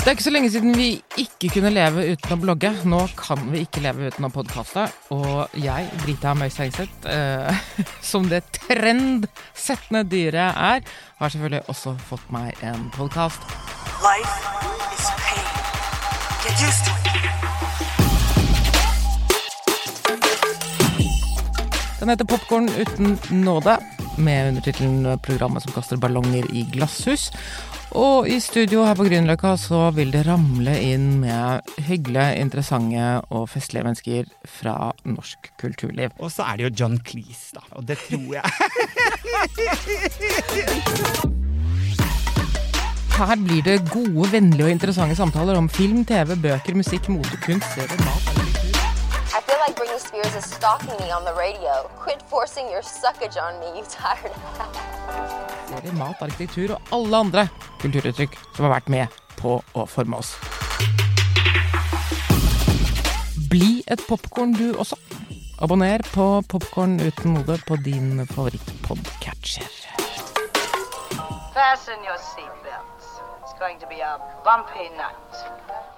Det er ikke så lenge siden vi ikke kunne leve uten å blogge. Nå kan vi ikke leve uten å podkaste. Og jeg, Brita Møys eh, som det trendsettende dyret er, har selvfølgelig også fått meg en podkast. Den heter Popkorn uten nåde, med undertittelen 'Programmet som kaster ballonger i glasshus'. Og i studio her på Grünerløkka så vil det ramle inn med hyggelige, interessante og festlige mennesker fra norsk kulturliv. Og så er det jo John Cleese, da. Og det tror jeg. Her blir det gode, vennlige og interessante samtaler om film, TV, bøker, musikk, motekunst, serier, mat like Britney Spears is stalking me on the radio. Quit forcing your suckage on me, you tired ass. mat, arkitektur og alle andre kulturuttrykk som har vært med på å forme oss. Bli et popkorn du også. Abonner på Popkorn uten mode på din favorittpodcatcher. Fasten your seatbelts. It's going to be a bumpy night.